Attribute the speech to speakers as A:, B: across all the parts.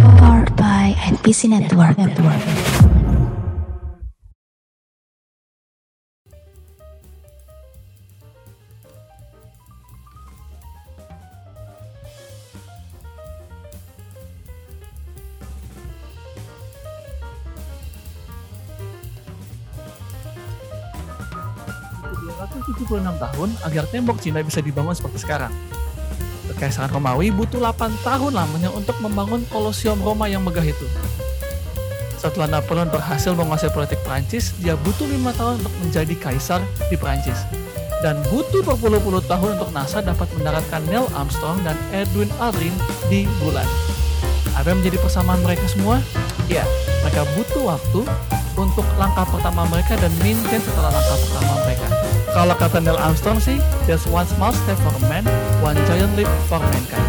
A: Powered by NPC Network. Network.
B: tahun agar tembok Cina bisa dibangun seperti sekarang. Kekaisaran Romawi butuh 8 tahun lamanya untuk membangun Kolosium Roma yang megah itu. Setelah Napoleon berhasil menguasai politik Prancis, dia butuh lima tahun untuk menjadi kaisar di Prancis. Dan butuh berpuluh-puluh tahun untuk NASA dapat mendaratkan Neil Armstrong dan Edwin Aldrin di bulan. Apa yang menjadi persamaan mereka semua? Ya, mereka butuh waktu untuk langkah pertama mereka dan maintain setelah langkah pertama mereka. Kalau kata Neil Armstrong sih, there's one small step for a man, one giant leap for mankind.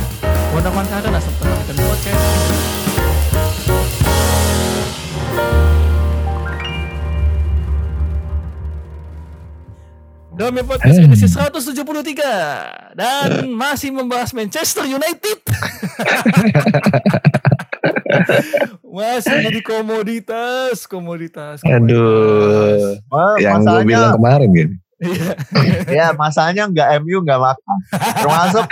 B: Gunakan karena sempat dan podcast. Demi podcast edisi 173 dan masih membahas Manchester United. masih jadi komoditas, komoditas. komoditas.
C: Aduh,
D: Wah,
C: yang gue bilang kemarin gitu.
B: Iya.
D: ya masalahnya nggak MU nggak makan. Termasuk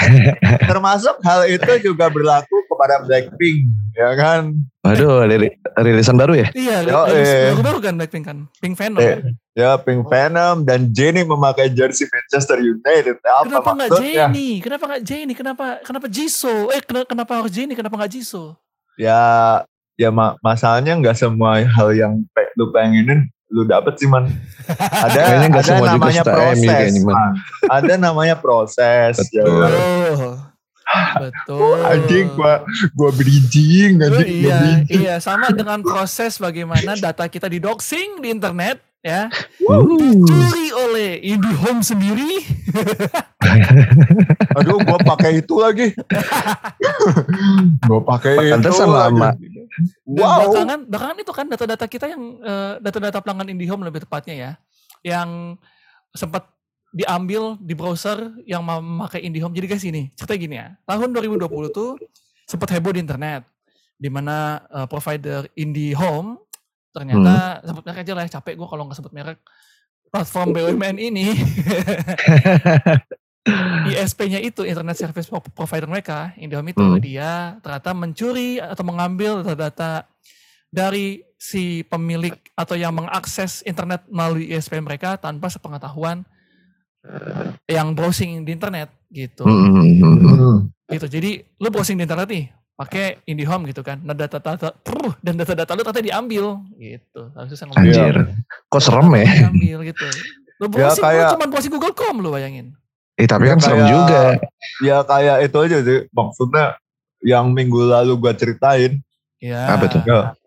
D: termasuk hal itu juga berlaku kepada Blackpink, ya kan?
C: Waduh, ri- rilisan baru ya?
B: Iya,
D: Yo,
B: rilis
D: eh.
B: baru-baru kan Blackpink kan, Pink Venom.
D: Eh, ya Pink Venom dan Jenny memakai jersey Manchester United. Apa
B: Kenapa nggak? Jenny? Kenapa nggak Jenny? Kenapa kenapa Jisoo? Eh ken- kenapa harus Jenny? Kenapa nggak Jisoo?
D: Ya, ya ma- masalahnya nggak semua hal yang pe- lu pengenin lu dapet sih man. Ada
C: Kayaknya
D: ada
C: semua
D: namanya proses.
C: kayaknya, Man.
D: Man. Ada namanya proses. ya.
C: Betul.
B: Oh, betul.
D: Anjing gua gua bridging
B: Oh,
D: anjing gua
B: iya,
D: bridging.
B: iya sama dengan proses bagaimana data kita di doxing di internet ya
C: Uh,
B: dicuri oleh IndiHome sendiri.
D: Aduh, gua pakai itu lagi. gua pakai itu.
C: Pantesan lama.
B: Dan
D: Wow.
B: belakangan, belakangan itu kan data-data kita yang eh, data-data pelanggan IndiHome lebih tepatnya ya, yang sempat diambil di browser yang memakai IndiHome. Jadi guys ini ceritanya gini ya, tahun 2020 tuh sempat heboh di internet, di mana eh, provider IndiHome ternyata sebut merek aja lah ya, capek gue kalau nggak sebut merek platform BUMN ini ISP-nya itu internet service pro- provider mereka IndiHome itu
C: Hmm.
B: dia ternyata mencuri atau mengambil data-data dari si pemilik atau yang mengakses internet melalui ISP mereka tanpa sepengetahuan yang browsing di internet gitu.
C: hmm, hmm, hmm, hmm.
B: Gitu. Jadi lu browsing di internet nih pakai IndiHome gitu kan. Nah data-data dan data-data lu ternyata diambil gitu. Harusnya saya ngomong
C: Anjir, kok serem ya?
B: diambil gitu. Lu browsing lu
D: kayak-
B: cuma browsing Google.com lu bayangin.
C: Eh tapi
D: Ya,
C: kan serem
D: kayak-
C: juga.
D: Ya kayak itu aja sih. Maksudnya yang minggu lalu gua ceritain.
B: Ya.
C: Apa tuh?
D: Ya.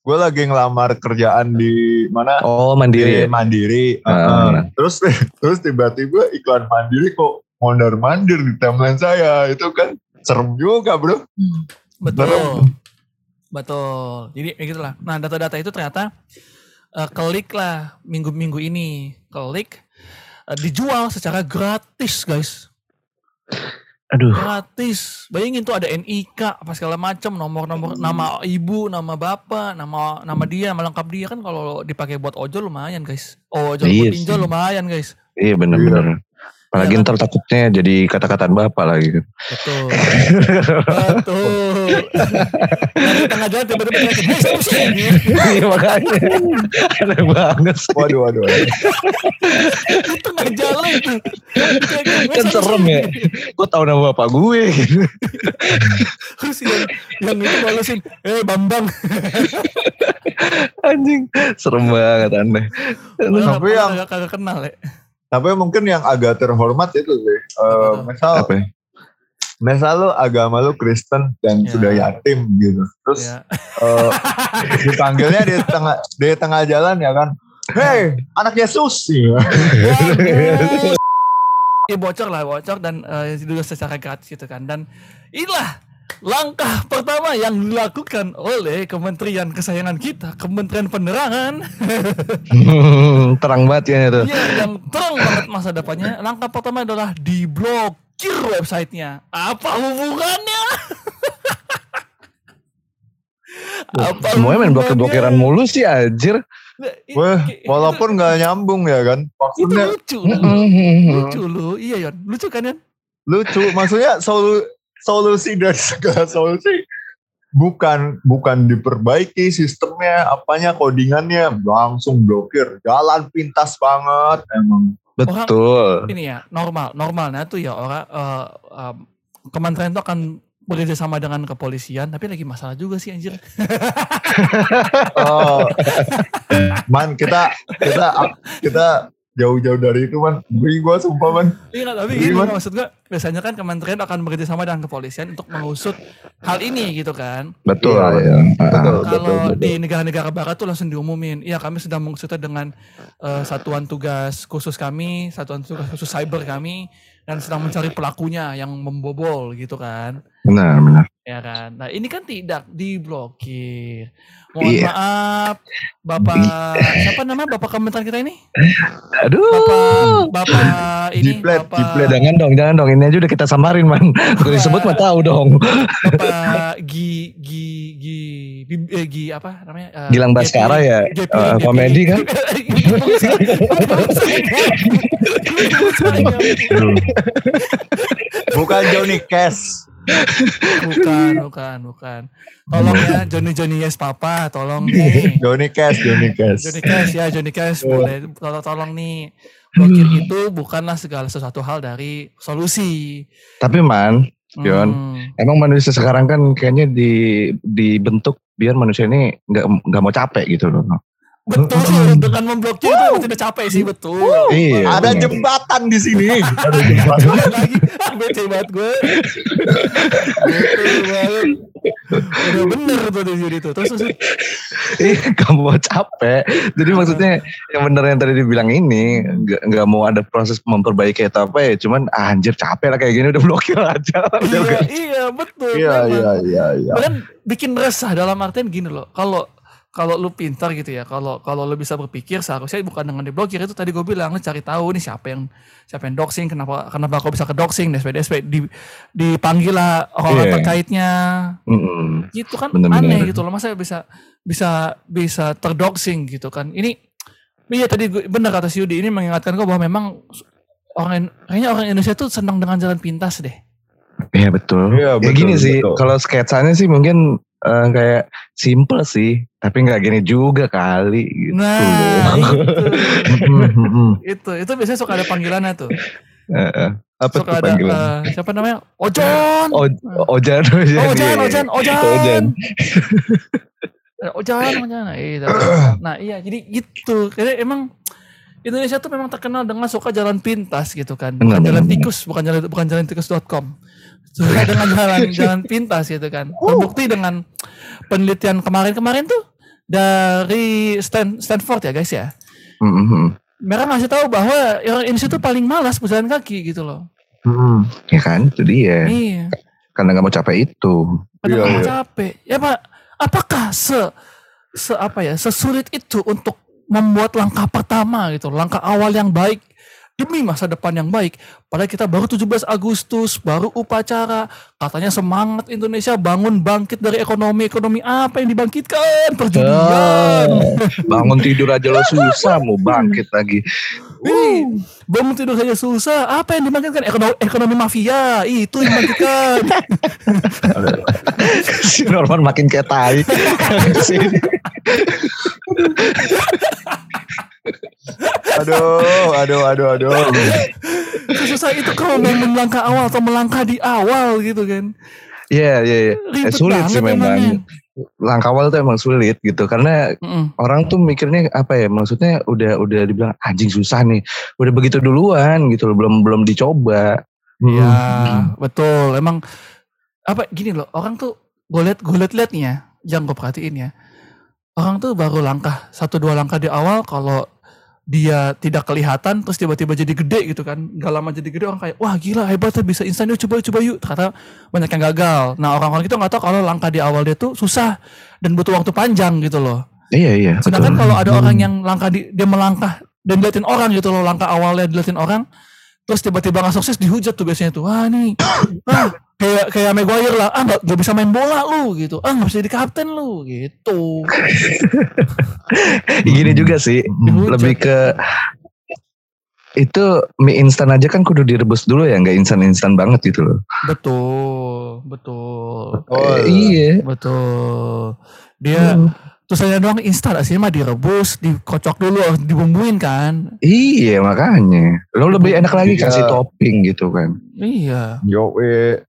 D: Gue lagi ngelamar kerjaan di mana?
C: Oh
D: Di
C: mandiri ya?
D: Mandiri.
C: Ah.
D: Heeh. Terus terus tiba-tiba iklan Mandiri kok mondar mandir di timeline saya. Itu kan serem juga bro.
B: Betul. Betul. Jadi ya gitulah. Nah, data-data itu ternyata eh, klik lah minggu-minggu ini. Klik dijual secara gratis, guys.
C: Aduh,
B: Gratis. Bayangin tuh ada NIK apa segala macam, nomor-nomor nama ibu, nama bapak, nama nama dia, nama lengkap dia kan kalau dipakai buat ojol lumayan, guys. Oh, ojol
C: Iya
B: pinjol lumayan, guys.
C: iya bener-bener. Apalagi
B: kan?
C: ntar takutnya jadi kata-kataan bapak lagi.
B: Betul. Betul. Dari tengah jalan tiba-tiba.
C: Iya makanya. Aneh banget sih.
D: Waduh waduh. waduh.
B: di tengah jalan tuh. Teriakin, "Hey,
C: Kan serem
B: sini."
C: ya. Gue tau nama bapak gue. gitu.
B: Terus yang, yang itu balesin, eh Bambang.
C: Anjing. Serem banget aneh.
D: Tapi yang-
B: kagak kenal ya.
D: Tapi mungkin yang agak terhormat itu sih. Eh,
B: tuh?
D: misal
C: Apa ya?
D: misal lu agama lu Kristen dan
B: Ya.
D: sudah yatim gitu. Terus
B: Ya.
D: eh, dipanggilnya di tengah di tengah jalan ya kan. Hei, anak Yesus. Iya.
B: Ya bocor lah, bocor dan eh, dulu secara gratis gitu kan. Dan inilah langkah pertama yang dilakukan oleh kementerian kesayangan kita, Kementerian Penerangan.
C: Terang banget ya itu.
B: Iya, yang terang banget masa depannya. Langkah pertama adalah diblokir websitenya. Apa hubungannya? Apa
C: Semuanya main blokir-blokiran mulu sih anjir.
B: Nah,
D: Wah, walaupun nggak nyambung ya kan.
B: itu, itu
D: Maksudnya
B: lucu lucu lu iya Yon lucu kan Yon
D: lucu. Maksudnya solu, solusi dari segala solusi bukan bukan diperbaiki sistemnya, apanya codingannya langsung blokir. Jalan pintas banget emang.
C: Betul.
B: ini ya normal normalnya tuh ya orang eh, em, kementerian itu akan bekerja sama dengan kepolisian tapi lagi masalah juga sih anjir
D: Oh, man kita kita kita jauh-jauh dari itu man. Beri gua sumpah man.
B: Iya tapi gini
D: gimana?
B: maksud gua biasanya kan kementerian akan bekerja sama dengan kepolisian untuk mengusut hal ini gitu kan.
C: Betul.
D: Iya,
C: ya. Ah.
D: betul.
B: Kalau
D: betul.
B: di negara-negara barat tuh langsung diumumin, iya kami sedang mengusutnya dengan eh, satuan tugas khusus kami, satuan tugas khusus cyber kami dan sedang mencari pelakunya yang membobol gitu kan.
C: Benar, benar.
B: Ya kan. Nah, ini kan tidak diblokir. Mohon
C: Iya.
B: maaf Bapak siapa nama Bapak Kementerian kita ini?
C: Aduh.
B: Bapak Bapak ini
D: Jiplet,
B: Bapak
D: jiplet.
C: Jangan dong, jangan dong. Ini aja udah kita samarin, man. Kalau disebut mah tahu dong.
B: Bapak Gi Gi Gi Gi, eh, Gi apa namanya? Eh,
C: Gilang Baskara ya, eh, komedi kan?
D: Bukan Johnny Cash.
B: Bukan, bukan, bukan. Tolong ya Johnny Johnny Yes Papa, tolong nih.
D: Johnny Cash, Johnny Cash.
B: Johnny Cash ya, Johnny Cash boleh tolong tolong nih. Blokir itu bukanlah segala sesuatu hal dari solusi.
C: Tapi man, Yon,
B: Hmm.
C: emang manusia sekarang kan kayaknya di dibentuk biar manusia ini nggak nggak mau capek gitu loh.
B: Betul, dengan memblokir itu emang tidak capek sih, betul.
C: Iya.
D: Ada
C: benar.
D: jembatan di sini. Ada jembatan.
B: Lagi, ah bete banget gue. Betul banget. Udah bener tuh di sini tuh. Terus, terus
C: Iya, nggak mau capek. Jadi maksudnya yang bener yang tadi dibilang ini nggak mau ada proses memperbaiki atau apa ya. Cuman ah, anjir capek lah kayak gini udah blokir aja.
B: Iya, iya betul.
D: Iya,
B: memang.
D: iya, iya, iya.
B: Bahkan bikin resah dalam artian gini loh. Kalau kalau lu pintar gitu ya, kalau kalau lu bisa berpikir seharusnya bukan dengan diblokir itu tadi gue bilang lu cari tahu nih siapa yang siapa yang doxing, kenapa kenapa kok bisa ke doxing, DSP DSP di dipanggil lah orang
C: Iya.
B: terkaitnya.
C: Mm-mm.
B: Gitu kan
C: Bener-bener.
B: aneh gitu loh. Masa bisa bisa bisa terdoxing gitu kan. Ini iya tadi gue, benar kata si Yudi ini mengingatkan gue bahwa memang orang kayaknya orang Indonesia tuh senang dengan jalan pintas deh.
C: Iya betul.
D: Iya,
C: ya
D: betul,
C: gini sih,
D: betul.
C: kalau sketsanya sih mungkin eh, kayak simple sih, tapi nggak gini juga kali gitu.
B: Nah, itu. Itu itu biasanya suka ada panggilannya tuh
C: eh. Apa tuh
B: suka ada eh, siapa namanya Ojon
C: O- Ojan, Ojan,
B: Oh,
C: iya,
B: Ojan
C: iya.
B: Ojan Ojan
C: Ojan.
B: Eh, Ojan Ojan nah, iya, nah iya jadi gitu karena emang Indonesia tuh memang terkenal dengan suka jalan pintas gitu kan bukan jalan tikus bukan jalan bukan jalan tikus.com suka dengan jalan jalan pintas gitu kan terbukti dengan penelitian kemarin-kemarin tuh dari Stan, Stanford ya guys ya
C: Mm, mm, mm.
B: mereka ngasih tahu bahwa orang Indonesia tuh paling malas berjalan kaki gitu loh
C: Mm, Ya kan, itu dia.
B: iya
C: Karena nggak mau capek itu.
B: Karena
D: Iya,
B: kamu
D: iya.
B: capek. Ya Pak, apakah se se apa ya, sesulit itu untuk membuat langkah pertama gitu, langkah awal yang baik demi masa depan yang baik. Padahal kita baru 17 Agustus, baru upacara, katanya semangat Indonesia bangun bangkit dari ekonomi. Ekonomi apa yang dibangkitkan? Perjudian.
C: Bangun tidur aja lo susah, mau bangkit lagi.
B: Ih, bangun tidur saja susah. Apa yang dibangkitkan? Ekonomi, ekonomi mafia. Itu yang dibangkitkan.
C: si Norman makin kayak tai.
D: Aduh, aduh, aduh, aduh.
B: Susah itu kalau mau melangkah awal atau melangkah di awal gitu kan.
C: Iya, iya, iya. Eh,
B: Ribet
C: sulit sih memang.
B: emangnya.
C: Langkah awal tuh emang sulit gitu karena
B: Mm-mm.
C: orang tuh mikirnya apa ya maksudnya udah udah dibilang anjing susah nih udah begitu duluan gitu loh belum belum dicoba
B: Iya,
C: Hmm.
B: betul. Emang apa gini loh, orang tuh gue liat gue liat liat nih ya, yang gue perhatiin ya. Orang tuh baru langkah satu dua langkah di awal kalau dia tidak kelihatan terus tiba-tiba jadi gede gitu kan gak lama jadi gede orang kayak wah gila hebat tuh bisa instan yuk coba coba yuk ternyata banyak yang gagal nah orang-orang itu nggak tahu kalau langkah di awal dia tuh susah dan butuh waktu panjang gitu loh
C: iya iya
B: Sedangkan
C: betul.
B: kalau ada
C: Hmm.
B: orang yang langkah di, dia melangkah dan diliatin orang gitu loh langkah awalnya diliatin orang terus tiba-tiba nggak sukses dihujat tuh biasanya tuh wah nih ah, kayak kayak Maguire lah ah nggak bisa main bola lu gitu ah nggak bisa jadi kapten lu gitu
C: Gini juga sih,
B: Dihujat.
C: lebih ke itu mie instan aja kan kudu direbus dulu ya, nggak instan-instan banget gitu loh.
B: betul betul
D: Oh,
C: iya.
B: betul dia
C: Hmm.
B: Terus saya doang instan aslinya mah direbus dikocok dulu dibumbuin kan
C: Iya makanya. Lo lebih enak lagi
D: Iya.
C: kasih topping gitu kan.
B: iya
D: Yo, eh.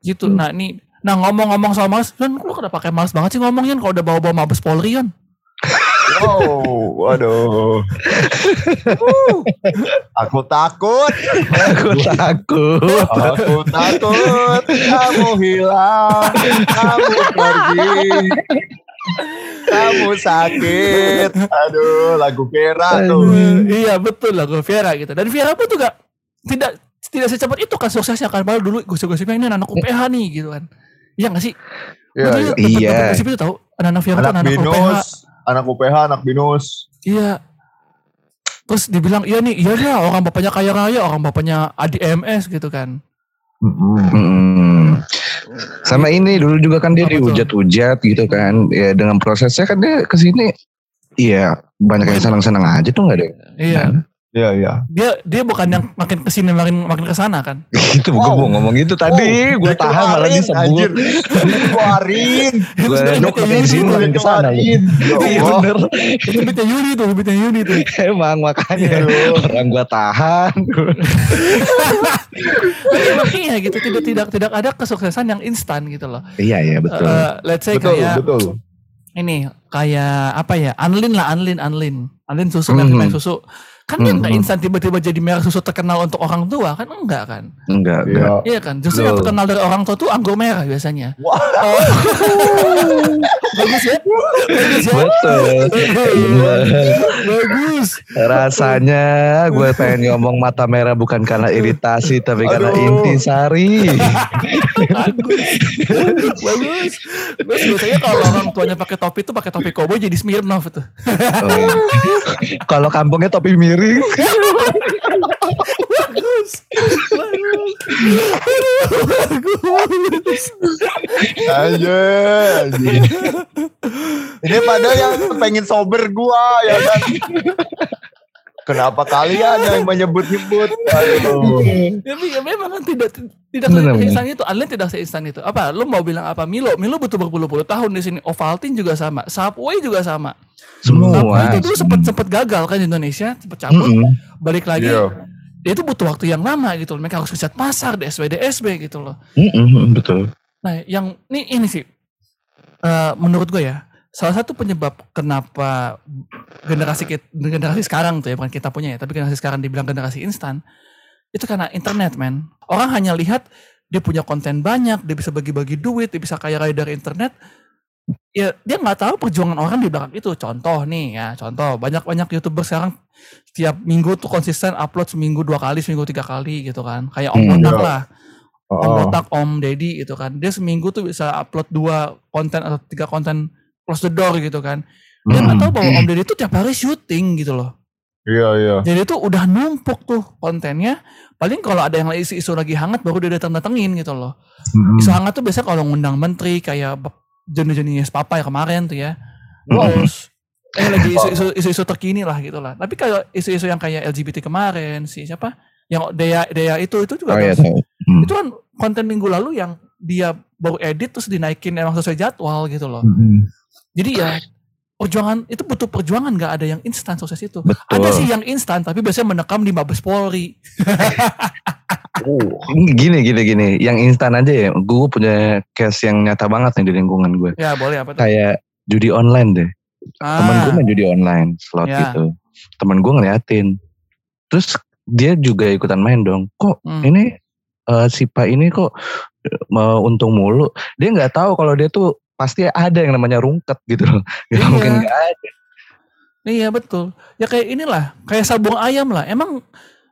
B: gitu nah nih nah ngomong-ngomong soal Mars kan lu kenapa pakai Mars banget sih ngomongin kalau udah bawa-bawa Mabes Polri kan
D: Wow, waduh. Uh, aku takut,
C: Aku takut.
D: aku takut kamu hilang, kamu pergi, kamu sakit. Aduh, lagu Vera tuh.
B: iya betul lah gue Viera gitu dan Viera pun juga tidak tidak secepat itu kan suksesnya kan padahal dulu gosip-gosipnya ini anak UPH nih gitu kan iya gak sih
D: Iya,
B: Betul,
D: iya.
C: Iya.
B: gosip itu tahu anak-anak Viera tuh
D: Anak
B: anak UPH
D: anak UPH, anak binus.
B: iya terus dibilang iya nih iya dia orang bapaknya kaya raya orang bapaknya ADMS gitu kan.
C: Mm. Sama ini dulu juga kan dia dihujat-hujat gitu kan. Ya dengan prosesnya kan dia ke sini. Iya banyak yang senang-senang aja tuh nggak ada.
B: iya
D: Iya, iya.
B: dia dia bukan yang makin ke sini makin makin ke sana
C: kan gue
D: Wow.
C: mau ngomong gitu tadi. gue
D: Dikeluarin,
C: tahan malah
D: anjir.
C: disebut.
D: Dikeluarin.
C: Gue
B: Itu duitnya
C: makin sini
B: tuh,
C: makin ke
D: sana. Ya
C: Iya
D: Allah.
C: bener.
B: itu duitnya Yuli tuh duitnya Yuli tuh
C: Emang makanya
D: Aduh.
C: orang gue tahan.
B: iya gitu tidak tidak tidak ada kesuksesan yang instan gitu loh
C: iya iya betul.
B: Eh, let's say
D: Betul,
B: kayak
D: betul.
B: ini kayak apa ya Anlin lah Anlin Anlin Anlin susu kan
C: Mhm.
B: main susu kan dia nggak
C: Mhm.
B: instan tiba-tiba jadi merek susu terkenal untuk orang tua kan enggak kan
C: Enggak enggak.
D: Iya.
B: iya kan justru yang
C: Betul.
B: terkenal dari orang tua tuh anggur merah biasanya. Oh. bagus ya bagus ya bagus
C: Rasanya gue pengen ngomong mata merah bukan karena iritasi tapi karena
D: Aduh.
C: intisari.
B: bagus bagus Terus biasanya kalau orang tuanya pakai topi tuh pakai topi koboi jadi Smirnoff itu
C: Oh, iya. Kalau kampungnya topi miring.
B: bagus bagus
D: anjir. Ini padahal yang pengen sober gua ya kan. Kenapa kalian yang menyebut-nyebut? Aduh.
B: Tapi ya memang kan tidak tidak seinstan itu. Allen tidak seinstan itu. Apa? Lu mau bilang apa? Milo, Milo butuh berpuluh-puluh tahun di sini. Ovaltine juga sama. Subway juga sama.
C: Semua.
B: Subway itu dulu sempat sempat gagal kan di Indonesia, sempat cabut,
C: Mm-mm.
B: balik lagi.
D: Iya.
B: Dia itu butuh waktu yang lama gitu. loh. Mereka harus riset pasar, DSB, DSB gitu loh.
C: Mm-mm, betul.
B: Nah, yang ini ini sih eh, menurut gue ya, salah satu penyebab kenapa generasi kit- generasi sekarang tuh ya bukan kita punya ya, tapi generasi sekarang dibilang generasi instan itu karena internet, men. Orang hanya lihat dia punya konten banyak, dia bisa bagi-bagi duit, dia bisa kaya raya dari internet. Ya, dia nggak tahu perjuangan orang di belakang itu. Contoh nih ya, contoh banyak-banyak youtuber sekarang setiap minggu tuh konsisten upload seminggu dua kali, seminggu tiga kali gitu kan. Kayak Om
C: Hmm,
B: Botak
D: iya.
B: lah. Om
D: Oh.
B: Botak, Om Deddy gitu kan. Dia seminggu tuh bisa upload dua konten atau tiga konten close the door gitu kan. Dia nggak tahu bahwa Om Deddy tuh tiap hari syuting gitu loh.
D: Iya, iya.
B: Jadi tuh udah numpuk tuh kontennya. Paling kalau ada yang isu-isu lagi hangat baru dia datang-datengin gitu loh.
D: Mm-mm.
B: Isu hangat tuh biasa kalau ngundang menteri kayak Joni-Joni Papa ya kemarin tuh ya. Terus eh lagi isu-isu isu-isu terkini lah gitu lah. Tapi kalau isu-isu yang kayak LGBT kemarin si siapa? Yang Dea Dea itu itu juga
C: Oh iya
B: kan-
C: tahu. Hmm.
B: itu kan konten minggu lalu yang dia baru edit terus dinaikin emang sesuai jadwal gitu loh.
D: Mm-mm.
B: Jadi ya perjuangan itu butuh perjuangan nggak ada yang instan sukses itu.
C: Betul.
B: Ada sih yang instan tapi biasanya mendekam di Mabes Polri.
C: Gini gini gini, yang instan aja ya. Gue punya case yang nyata banget nih di lingkungan gue.
B: Ya boleh apa tuh?
C: Kayak judi online deh. Temen gue
B: Ah,
C: main judi online slot
B: Ya.
C: gitu. Temen gue ngeliatin. Terus dia juga ikutan main dong. Kok
B: Hmm.
C: ini eh, si Pak ini kok eh, mau untung mulu. Dia nggak tahu kalau dia tuh pasti ada yang namanya rungket gitu loh. Gak
B: Iya.
C: mungkin nggak ada.
B: Iya betul. Ya kayak inilah, kayak sabung ayam lah. Emang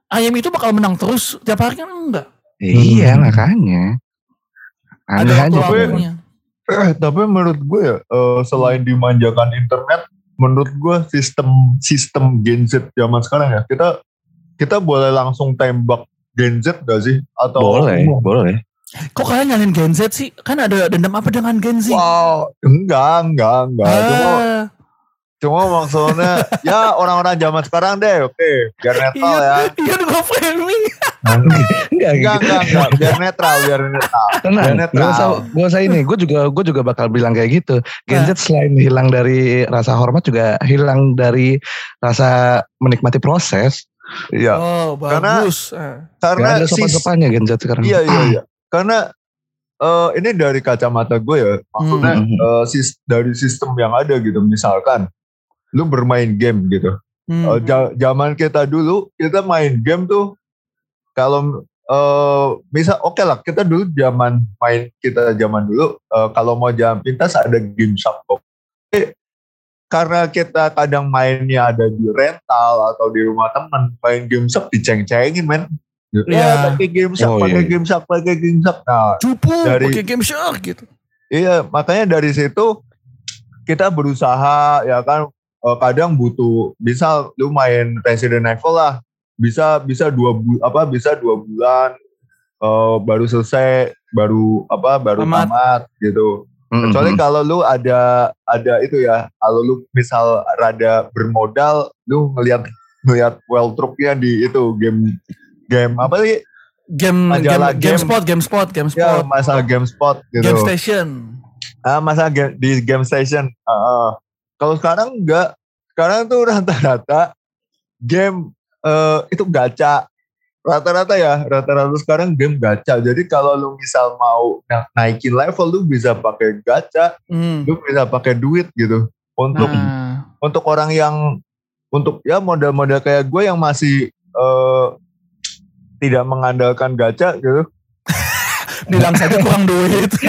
B: ayam itu bakal menang terus tiap hari kan enggak.
C: Iya
D: Hmm.
C: makanya.
B: Ada
C: Aneh aja.
B: waktu
C: tuh.
B: waktunya.
D: Eh, tapi menurut gue ya, eh, selain dimanjakan internet, menurut gue sistem sistem Gen Z zaman sekarang ya, kita kita boleh langsung tembak Gen Z gak sih? Atau
C: Boleh, boleh.
B: Kok kalian nyalain Gen Z sih? Kan ada dendam apa dengan Gen Z?
D: Wow, enggak, enggak, enggak. Cuma,
B: Ah,
D: cuma maksudnya ya orang-orang zaman sekarang deh, oke, biar netral ya.
B: iya gue framing.
C: Enggak,
D: Enggak,
C: gitu.
D: enggak, enggak, biar netral, biar netral.
C: Tenang,
D: Biar
C: gak
D: netral.
C: usah, gak usah ini. Gue juga, gue juga bakal bilang kayak gitu. Gen Z selain hilang dari rasa hormat juga hilang dari rasa menikmati proses.
D: Iya,
B: Oh
D: Karena-
B: bagus. Ah.
C: Gak
D: karena
C: ada
D: sis-
C: sopan-sopannya Gen Z sekarang.
D: Iya iya iya. Karena eh, ini dari kacamata gue ya, maksudnya
C: Hmm.
D: eh, sis- dari sistem yang ada gitu. Misalkan lu bermain game gitu.
B: Hmm.
D: Ja- zaman kita dulu kita main game tuh kalau eh, misal oke lah kita dulu zaman main kita zaman dulu eh, kalau mau jalan pintas ada game shop. Tapi karena kita kadang mainnya ada di rental atau di rumah teman main game shop diceng-cengin men. Ya,
B: Iya.
D: pakai game shop,
C: Oh,
D: pakai
C: iya.
D: game shop, pakai game shop. Nah,
B: Cupu
D: dari-
B: pakai game shark gitu.
D: Iya, makanya dari situ kita berusaha ya kan eh, kadang butuh misal lu main Resident Evil lah bisa bisa dua bu, apa bisa dua bulan eh, baru selesai baru apa baru
B: Tamat.
D: tamat gitu. Kecuali kalau lu ada ada itu ya, kalau lu misal rada bermodal, lu ngelihat ngelihat well truknya di itu game game apa sih?
B: Game game,
D: Majalah
B: game
D: game.
B: spot, game spot, game
D: Ya masalah game spot gitu.
B: Game station.
D: Ah, masa ga- di game station. Ah, ah. Kalau sekarang enggak. Sekarang tuh rata-rata game eh, itu gacha. Rata-rata ya, rata-rata sekarang game gacha. Jadi kalau lu misal mau na- naikin level, lu bisa pakai gacha,
B: Hmm.
D: lu bisa pakai duit gitu. Untuk
B: Nah,
D: untuk orang yang untuk ya model-model kayak gue yang masih eh, tidak mengandalkan gacha gitu.
B: bilang saja kurang duit.